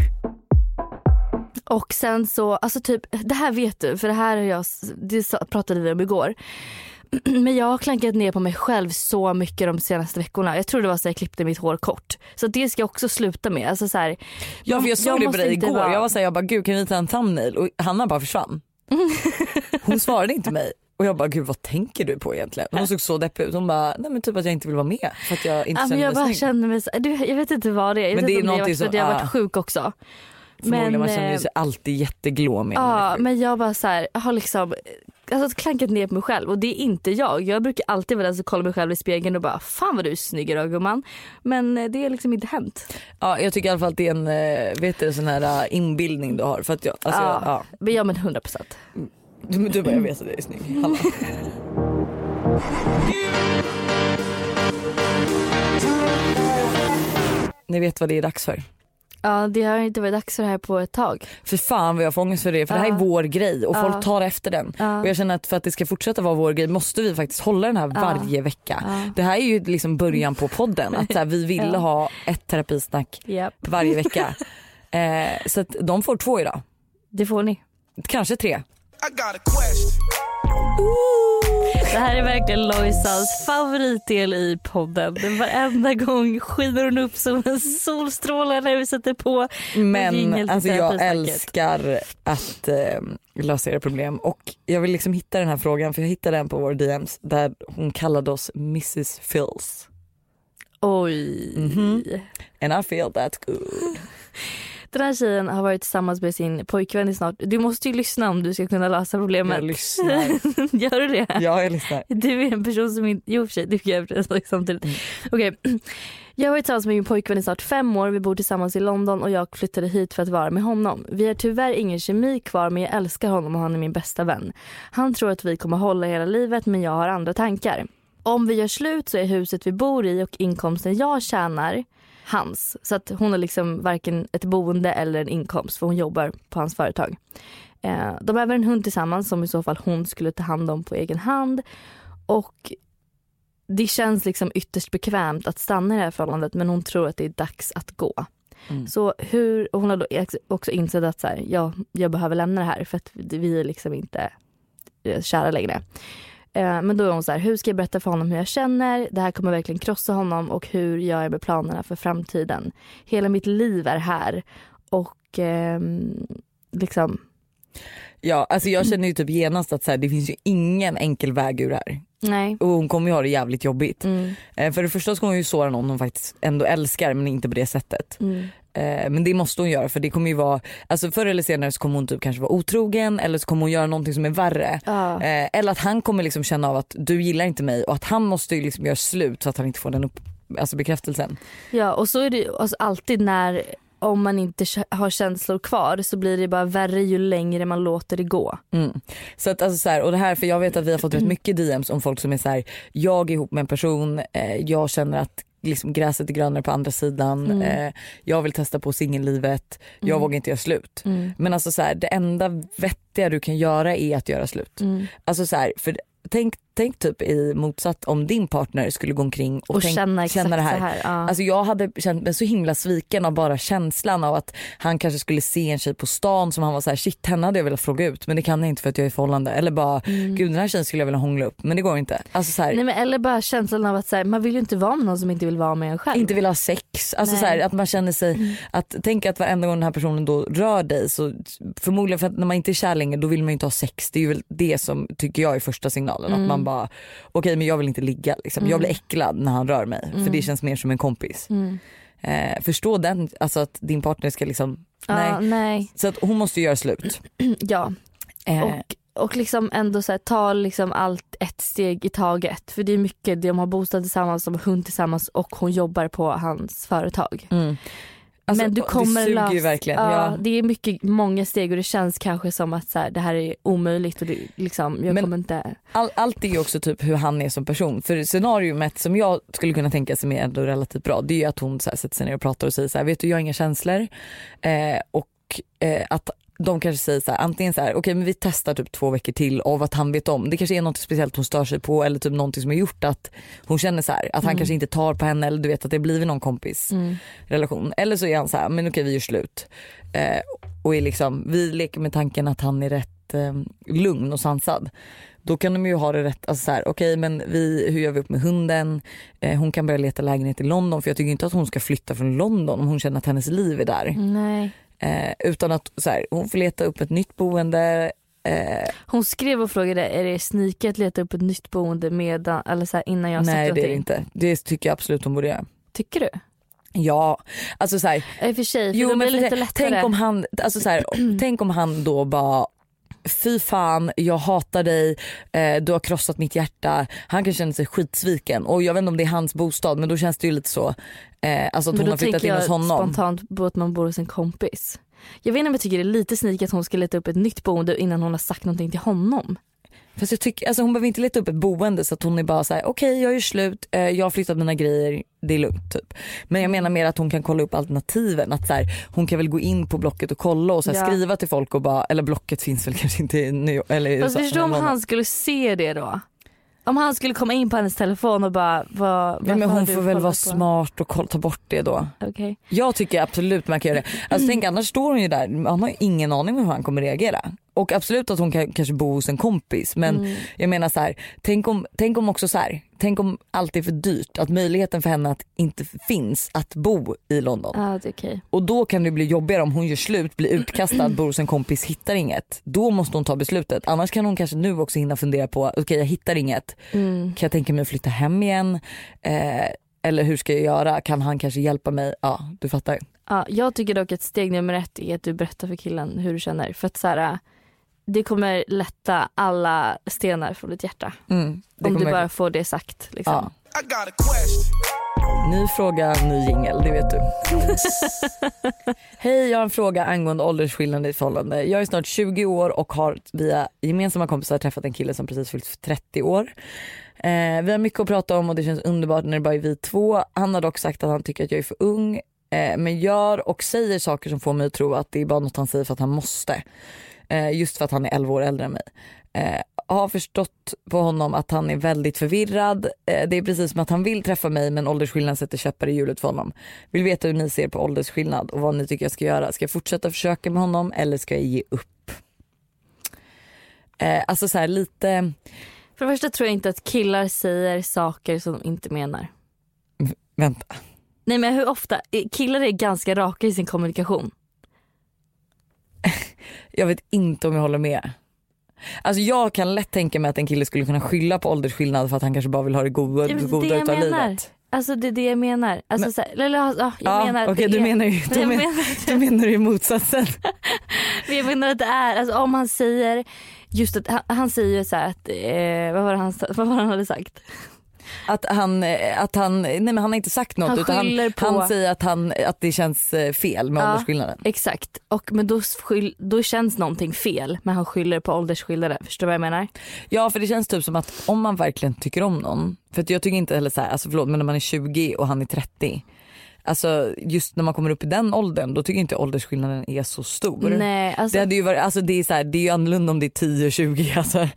B: Och sen så, alltså typ, det här vet du för det här har jag, det pratade vi om igår. Men jag har klankat ner på mig själv så mycket de senaste veckorna. Jag tror det var så jag klippte mitt hår kort. Så det ska jag också sluta med. Alltså så här,
A: Ja för jag såg det på dig igår.
B: vara-
A: Jag var såhär, jag bara gud kan vi ta en thumbnail? Och Hanna bara försvann. Hon svarade inte mig. Och jag bara gud vad tänker du på egentligen? Hon såg så deppig ut. Hon bara nej men typ att jag inte vill vara med för att jag inte
B: ja, men
A: känner
B: jag
A: mig
B: bara
A: snygg.
B: känner mig så, du, jag vet inte vad det är. Jag
A: Men det är någonting som-
B: jag har
A: ah.
B: varit sjuk också.
A: Förmodligen man
B: men,
A: känner ju
B: eh,
A: sig alltid jätteglå med när man är
B: Ja men jag bara så här, jag har liksom alltså, klankat ner på mig själv och det är inte jag. Jag brukar alltid vara den som kollar mig själv i spegeln och bara fan vad du är snygg idag gumman. Men eh, det har liksom inte hänt.
A: Ja jag tycker i alla fall att det är en eh, vet du, sån här eh, inbildning du har. För att jag, alltså,
B: ja.
A: ja.
B: Men ja men 100 procent.
A: Du, du bara jag vet att jag är snygg. Hallå. Ni vet vad det är dags för.
B: Ja det har inte varit dags för det här på ett tag.
A: För fan vad jag får ångest för det för det här är
B: Ja.
A: vår grej och folk
B: Ja.
A: tar efter den.
B: Ja.
A: Och jag känner att för att det ska fortsätta vara vår grej måste vi faktiskt hålla den här
B: Ja.
A: varje vecka.
B: Ja.
A: Det här är ju liksom början på podden att så här, vi ville
B: Ja.
A: ha ett terapisnack
B: Japp.
A: varje vecka. eh, så att de får två idag.
B: Det får ni.
A: Kanske tre.
D: I got a question.
B: Det här är verkligen Lojsans favoritdel i podden. Den varenda gång skiner hon upp som en solstråle när vi sätter på
A: Men alltså jag älskar att eh, lösa era problem och jag vill liksom hitta den här frågan för jag hittade den på vår DMs där hon kallade oss Mrs Phils.
B: Oj.
A: Mhm. And I feel that's good.
B: Den här tjejen har varit tillsammans med sin pojkvän i snart... Du måste ju lyssna om du ska kunna lösa problemet.
A: Jag lyssnar.
B: Gör du det?
A: Ja jag lyssnar.
B: Du är en person som inte... Jo för sig, du kan göra det samtidigt.
A: Mm.
B: Okej. Jag har varit tillsammans med min pojkvän i snart fem år. Vi bor tillsammans i London och jag flyttade hit för att vara med honom. Vi har tyvärr ingen kemi kvar men jag älskar honom och han är min bästa vän. Han tror att vi kommer hålla hela livet men jag har andra tankar. Om vi gör slut så är huset vi bor i och inkomsten jag tjänar hans. Så att hon har liksom varken ett boende eller en inkomst för hon jobbar på hans företag. Eh, de har även en hund tillsammans som i så fall hon skulle ta hand om på egen hand. Och det känns liksom ytterst bekvämt att stanna i det här förhållandet men hon tror att det är dags att gå. Så hur, hon har då också insett att så här, ja, jag behöver lämna det här för att vi är liksom inte eh, kära längre. Eh, Men då är hon så här, hur ska jag berätta för honom hur jag känner? Det här kommer verkligen krossa honom och hur gör jag med planerna för framtiden? Hela mitt liv är här och ehm, liksom,
A: Ja alltså jag känner ju typ genast att så här, det finns ju ingen enkel väg ur det här.
B: nej.
A: Och hon kommer ju ha det jävligt jobbigt.
B: Mm,
A: Eh, för det första ska hon ju såra någon hon faktiskt ändå älskar men inte på det sättet.
B: mm,
A: Eh, men det måste hon göra för det kommer ju vara, alltså förr eller senare så kommer hon typ kanske vara otrogen eller så kommer hon göra någonting som är värre. Eh, eller att han kommer liksom känna av att du gillar inte mig och att han måste ju liksom göra slut så att han inte får den upp, alltså bekräftelsen.
B: ja, och så är det alltså alltid när om man inte har känslor kvar så blir det bara värre ju längre man låter det gå.
A: Mm. Så att alltså så här, och det här för jag vet att vi har fått rätt mycket DMs om folk som är så här, jag är ihop med en person, eh, jag känner att liksom gräset är grönare på andra sidan,
B: Mm.
A: eh, jag vill testa på singellivet, jag
B: Mm.
A: vågar inte göra slut.
B: Mm.
A: Men alltså så här, det enda vettiga du kan göra är att göra slut.
B: Mm.
A: Alltså så här, för tänk, tänk typ i motsatt om din partner skulle gå omkring och,
B: Och
A: tänk,
B: känna exakt
A: det här.
B: här. Ja.
A: Alltså jag hade känt mig så himla sviken av bara känslan av att han kanske skulle se en tjej på stan som han var så här: shit henne hade jag velat fråga ut men det kan jag inte för att jag är i förhållande. Eller bara gud den här tjejen skulle jag vilja hångla upp men det går inte. Alltså så här,
B: Mm. Nej, men eller bara känslan av att så här, man vill ju inte vara med någon som inte vill vara med en själv.
A: inte vill ha sex. Alltså
B: Nej.
A: så här, att man känner sig, att tänka att varenda gång den här personen då rör dig så förmodligen för att när man inte är kär längre då vill man ju inte ha sex. Det är ju väl det som tycker jag är första signalen. Att man bara okej men jag vill inte ligga liksom. Jag blir äcklad när han rör mig för det känns mer som en kompis.
B: Mm.
A: Eh, förstå den, alltså att din partner ska liksom, nej.
B: nej.
A: Så att hon måste göra slut.
B: Ja.
A: Eh,
B: Och, och liksom ändå så här, ta liksom allt ett steg i taget. För det är mycket, de har bostad tillsammans, de har hund tillsammans och hon jobbar på hans företag.
A: mm. Alltså,
B: men du kommer
A: det suger ju verkligen.
B: Ja,
A: Ja.
B: Det är mycket, många steg och det känns kanske som att så här, det här är omöjligt och det, liksom, jag
A: Men-
B: kommer inte...
A: All, allt är ju också typ hur han är som person. För scenariot som jag skulle kunna tänka som är ändå relativt bra det är ju att hon så här, sätter sig ner och pratar och säger så här, vet du jag har inga känslor. Eh, och eh, att de kanske säger så här, antingen så här, okej men vi testar typ två veckor till av att han vet om. Det kanske är något speciellt hon stör sig på eller typ någonting som har gjort att hon känner så här, att han kanske inte tar på henne eller du vet att det har blivit någon kompis
B: Mm.
A: relation. Eller så är han så här, men okej vi gör slut. Eh, och är liksom, vi leker med tanken att han är rätt eh, lugn och sansad. Då kan de ju ha det rätt, alltså så här, okej men vi, hur gör vi upp med hunden? Eh, hon kan börja leta lägenhet i London för jag tycker inte att hon ska flytta från London om hon känner att hennes liv är där.
B: Nej.
A: Eh, utan att så här, hon får leta upp ett nytt boende. Eh,
B: Hon skrev och frågade är det sneaky att leta upp ett nytt boende medan, eller så här, innan jag
A: nej det är det inte. Det tycker jag absolut hon borde göra.
B: Tycker du?
A: Ja, alltså så här,
B: I och för sig, för
A: Jo men för
B: lite lättare.
A: tänk om han, alltså så här, tänk om han då bara Fy fan, jag hatar dig, eh, du har krossat mitt hjärta. Han kan känna sig skitsviken och jag vet inte om det är hans bostad men då känns det ju lite så. Eh, alltså att
B: Men
A: hon
B: då
A: har flyttat
B: tänker
A: in
B: jag
A: hos honom.
B: spontant på att man bor hos en kompis. Jag vet inte om jag tycker det är lite sneaky att hon ska leta upp ett nytt boende innan hon har sagt någonting till honom.
A: Fast jag tycker, alltså hon behöver inte leta upp ett boende så att hon är bara så här: okej jag gör slut, eh, jag har flyttat mina grejer, det är lugnt typ. Men jag menar mer att hon kan kolla upp alternativen. Att så här, hon kan väl gå in på Blocket och kolla och så här,
B: Ja.
A: skriva till folk och bara, eller Blocket finns väl kanske inte i New York, eller i
B: Fast förstå om han skulle se det då. Om han skulle komma in på hennes telefon och bara vad,
A: Ja, men hon får väl vara
B: på?
A: smart och ta bort det då.
B: Okej.
A: Jag tycker absolut man kan göra det. Alltså tänk annars står hon ju där, han har ju ingen aning om hur han kommer reagera. Och absolut att hon kan kanske bo hos en kompis men
B: Mm.
A: jag menar så här, tänk om, tänk om också så här, tänk om allt är för dyrt, att möjligheten för henne att inte finns att bo i London.
B: Är okej.
A: Och då kan det bli jobbigare om hon gör slut, blir utkastad, bor hos en kompis, hittar inget. Då måste hon ta beslutet. Annars kan hon kanske nu också hinna fundera på, okej jag hittar inget,
B: Mm.
A: kan jag tänka mig att flytta hem igen? Eh, eller hur ska jag göra? Kan han kanske hjälpa mig? Ja, du fattar.
B: Ja, jag tycker dock att steg nummer ett är att du berättar för killen hur du känner. För att så här, det kommer lätta alla stenar från ditt hjärta.
A: Mm,
B: om du bara får det sagt. Liksom.
A: Ja. Ny fråga, ny jingel, det vet du. Hej, jag har en fråga angående åldersskillnad i förhållande. Jag är snart 20 år och har via gemensamma kompisar träffat en kille som precis fyllt 30 år. Eh, vi har mycket att prata om och det känns underbart när det bara är vi två. Han har dock sagt att han tycker att jag är för ung eh, men gör och säger saker som får mig att tro att det är bara något han säger för att han måste. Eh, just för att han är 11 år äldre än mig. Eh, har förstått på honom att han är väldigt förvirrad. Eh, det är precis som att han vill träffa mig men åldersskillnad sätter käppar i hjulet för honom. Vill veta hur ni ser på åldersskillnad och vad ni tycker jag ska göra. Ska jag fortsätta försöka med honom eller ska jag ge upp? Alltså så här lite,
B: För det första tror jag inte att killar säger saker som de inte menar.
A: vänta.
B: Nej men hur ofta, killar är ganska raka i sin kommunikation.
A: Jag vet inte om jag håller med. Alltså jag kan lätt tänka mig att en kille skulle kunna skylla på åldersskillnad för att han kanske bara vill ha det goda,
B: Det
A: goda utav
B: menar.
A: livet.
B: Alltså det är det jag menar. Alltså,
A: Men-
B: så här, eller, ja, jag
A: Ja,
B: menar
A: okej du
B: är-
A: menar ju du men,
B: menar-
A: du menar ju motsatsen.
B: Jag menar att det är, alltså om han säger just att han, han säger ju så här att, eh, vad var han, vad var han hade sagt?
A: Att han, att han, nej men han har inte sagt något
B: Han
A: utan han,
B: på-
A: han säger att, han, att det känns eh, fel med
B: Ja.
A: åldersskillnaden.
B: Exakt, och, men då, skyll, då känns någonting fel men han skyller på åldersskillnaden. Förstår du vad jag menar?
A: Ja för det känns typ som att om man verkligen tycker om någon, för jag tycker inte heller så här, alltså förlåt men när man är 20 och han är 30. Alltså just när man kommer upp i den åldern då tycker jag inte åldersskillnaden är så stor.
B: Nej, alltså,
A: Det, hade ju varit, alltså det, är så här, det är ju annorlunda om det är 10-20 alltså.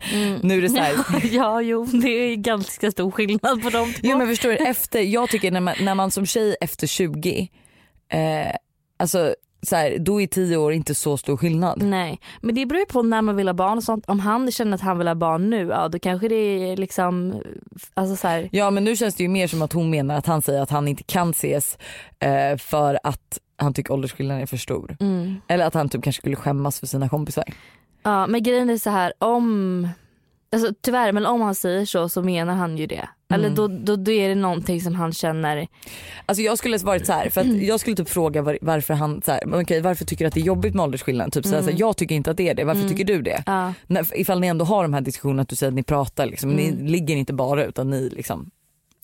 A: Nu är det så här,
B: ja, jo, det är ganska stor skillnad på de två.
A: Jo men förstår du, efter, jag tycker när man, när man som tjej efter 20, eh, alltså så här, då är 10 år inte så stor skillnad.
B: Nej, men det beror ju på när man vill ha barn och sånt. Om han känner att han vill ha barn nu, ja då kanske det är liksom, alltså så här,
A: Ja men nu känns det ju mer som att hon menar att han säger att han inte kan ses eh, för att han tycker åldersskillnaden är för stor.
B: mm.
A: Eller att han typ kanske skulle skämmas för sina kompisar.
B: Ja men grejen är så här om, alltså tyvärr men om han säger så så menar han ju det. Eller då, då, då är det någonting som han känner,
A: Alltså jag skulle varit så här, för att jag skulle typ fråga var, varför han, så här, okej, varför tycker du att det är jobbigt med åldersskillnad? Typ så här, jag tycker inte att det är det, varför tycker du det?
B: ja.
A: När, ifall ni ändå har de här diskussionerna att du säger att ni pratar liksom, ni ligger inte bara utan ni liksom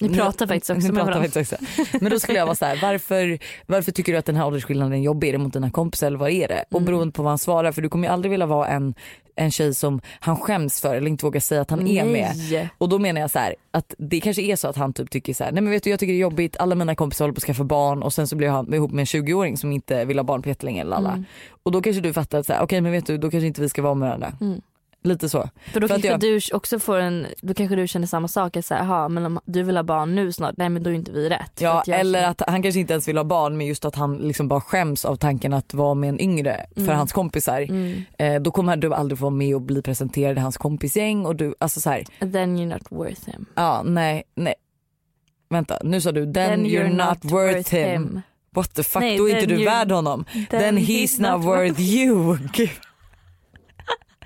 B: Ni pratar faktiskt också
A: Ni
B: med
A: pratar
B: varandra.
A: faktiskt också. Men då skulle jag vara så här, varför, varför tycker du att den här åldersskillnaden är jobbig? Är det mot dina kompisar eller vad är det?
B: Mm.
A: Och beroende på vad han svarar, för du kommer ju aldrig vilja vara en, en tjej som han skäms för eller inte vågar säga att han är med.
B: Nej.
A: Och då menar jag så här, att det kanske är så att han typ tycker så här, nej men vet du jag tycker det är jobbigt, alla mina kompisar håller på att skaffa barn och sen så blir han ihop med en 20-åring som inte vill ha barn på jättelänge.
B: Mm.
A: Och då kanske du fattar att så här, okej men vet du då kanske inte vi ska vara med varandra.
B: Mm.
A: Lite så.
B: För då
A: För
B: kanske
A: jag-
B: du också får en, då kanske du känner samma sak, att säga, "Jaha, men om du vill ha barn nu snart, nej men då är inte vi rätt.
A: Ja
B: att
A: eller
B: känner-
A: att han kanske inte ens vill ha barn men just att han liksom bara skäms av tanken att vara med en yngre för hans kompisar.
B: Mm.
A: Eh, då kommer du aldrig få vara med och bli presenterad i hans kompisgäng och du, alltså så här,
B: Then you're not worth him.
A: ja nej, nej. Vänta nu sa du then, you're, not, worth him. What the fuck,
B: Nej,
A: då är inte
B: then
A: du
B: you-
A: värd honom. Then, he's, not, worth you.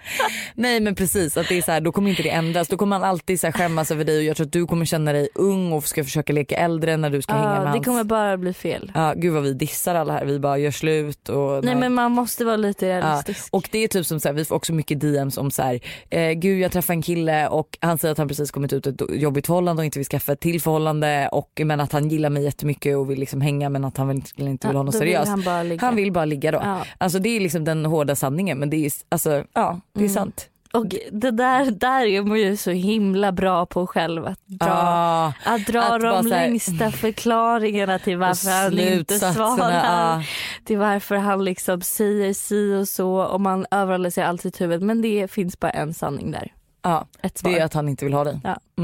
A: Nej men precis att det är så här, då kommer inte det ändras. Då kommer han alltid så här skämmas över dig och jag tror att du kommer känna dig ung och ska försöka leka äldre när du ska hänga med
B: Ja, det
A: hans.
B: kommer bara bli fel.
A: Ja gud vad vi dissar alla här, vi bara gör slut och
B: Nej men man måste vara lite realistisk.
A: Och det är typ som så här, vi får också mycket DMs om så här, eh, gud jag träffade en kille och han säger att han precis kommit ut ett jobbigt förhållande och inte vill skaffa ett till förhållande och men att han gillar mig jättemycket och vill liksom hänga men att han vill, inte vill ha något seriöst.
B: han.
A: Han vill bara ligga då.
B: Ja.
A: Alltså det är liksom den hårda sanningen men det är alltså ja det är
B: Mm.
A: sant.
B: Och det där, där är man ju så himla bra på själv att dra,
A: Ah,
B: att dra
A: att
B: de
A: här-
B: längsta förklaringarna till varför han inte svarar.
A: ah.
B: Till varför han liksom säger si och så och man överanalyserar allt i sitt huvud. Men det finns bara en sanning där.
A: Ja,
B: Ett svar.
A: det är att han inte vill ha dig.
B: Ja.
E: I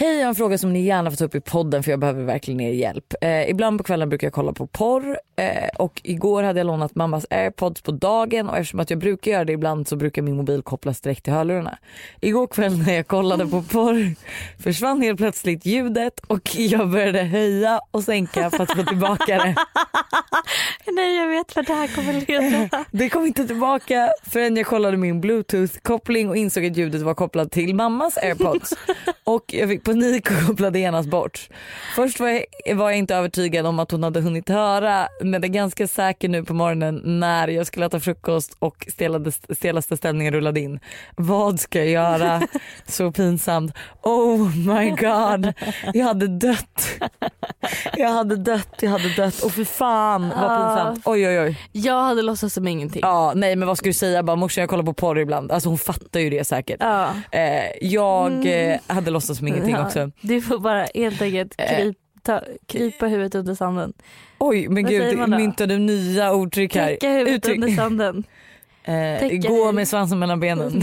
A: Hej, jag har en fråga som ni gärna får ta upp i podden för jag behöver verkligen er hjälp. Eh, ibland på kvällen brukar jag kolla på porr eh, och igår hade jag lånat mammas airpods på dagen och eftersom att jag brukar göra det ibland så brukar min mobil kopplas direkt till hörlurarna. Igår kväll när jag kollade på porr försvann helt plötsligt ljudet och jag började höja och sänka för att få tillbaka det.
B: Nej jag vet vad det här kommer leda.
A: Det kom inte tillbaka förrän jag kollade min bluetooth-koppling och insåg att ljudet var kopplat till mammas airpods. Och jag fick panik och kopplade genast bort. Först var jag, var jag inte övertygad om att hon hade hunnit höra men är ganska säker nu på morgonen när jag skulle äta frukost och stelade, stelaste ställningen rullade in. Vad ska jag göra? Så pinsamt. Oh my god. Jag hade dött. Jag hade dött, jag hade dött. Och för fan vad pinsamt. Oj oj oj.
B: Jag hade låtsats som ingenting.
A: Ja nej men vad ska du säga bara morsan jag kollar på porr ibland. Alltså hon fattar ju det säkert.
B: Ja.
A: Eh, jag eh, hade låtsats som ingenting
B: Ja,
A: också.
B: Du får bara helt enkelt
A: Eh.
B: grip, ta, krypa huvudet under sanden.
A: Oj men
B: Vad
A: gud du nya uttryck här.
B: Täcka huvudet
A: Uttryck.
B: under sanden.
A: Eh, gå med svansen mellan benen.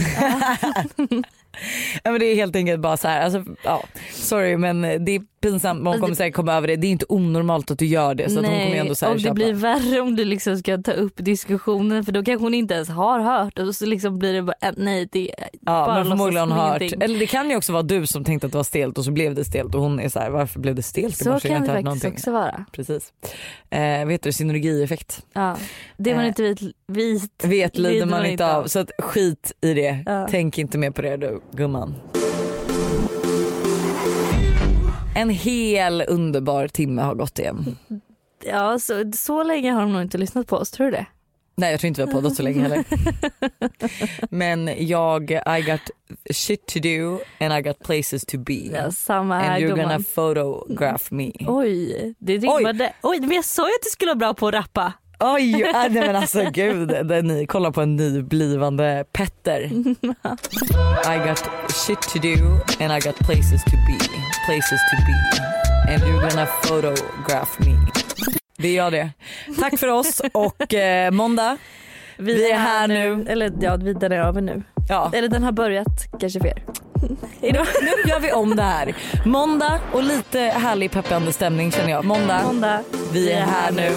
A: ja, men det är helt enkelt bara så här. Alltså, ja, sorry men det är pinsamt. Hon
B: Alltså,
A: kommer säkert komma över det. Det är inte onormalt att du gör det. Så att hon kommer ändå så här
B: och det
A: köpa.
B: blir värre om du liksom ska ta upp diskussionen för då kanske hon inte ens har hört och så liksom blir det bara äh, nej det är
A: Ja
B: bara
A: men förmodligen
B: som
A: hört. Eller det kan ju också vara du som tänkte att det var stelt och så blev det stelt och hon är så här varför blev det stelt?
B: Så kan det faktiskt
A: någonting.
B: också vara.
A: Precis. Eh, vet du synergieffekt.
B: Ja. Det man
A: Eh,
B: inte vet, vit
A: Vet lider
B: lider
A: man inte av. Så att skit i det.
B: Ja.
A: Tänk inte mer på det du gumman. En hel underbar timme har gått igen.
B: Ja så, så länge har de nog inte lyssnat på oss, tror du det?
A: Nej jag tror inte vi har poddat så länge heller. Men jag, I got shit to do and I got places to be.
B: Ja, samma här
A: and you're gonna photograph me.
B: Oj, det
A: Oj.
B: Oj. men jag sa ju att du skulle vara bra på att rappa.
A: Oj, nej men alltså gud, det, ni kollar på en ny blivande Petter. I got shit to do and I got places to be, places to be. And you're gonna photograph me. Det är jag det. Tack för oss och eh, måndag, Vi är här nu.
B: Eller ja, den är över nu.
A: ja,
B: Eller den har börjat kanske för er. Hejdå.
A: nu gör vi om det här. Måndag och lite härlig peppande stämning känner jag. Måndag,
B: Måndag.
A: vi är här nu.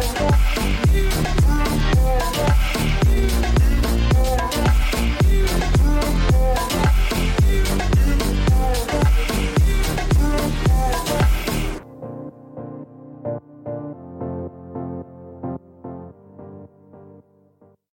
A: Yeah.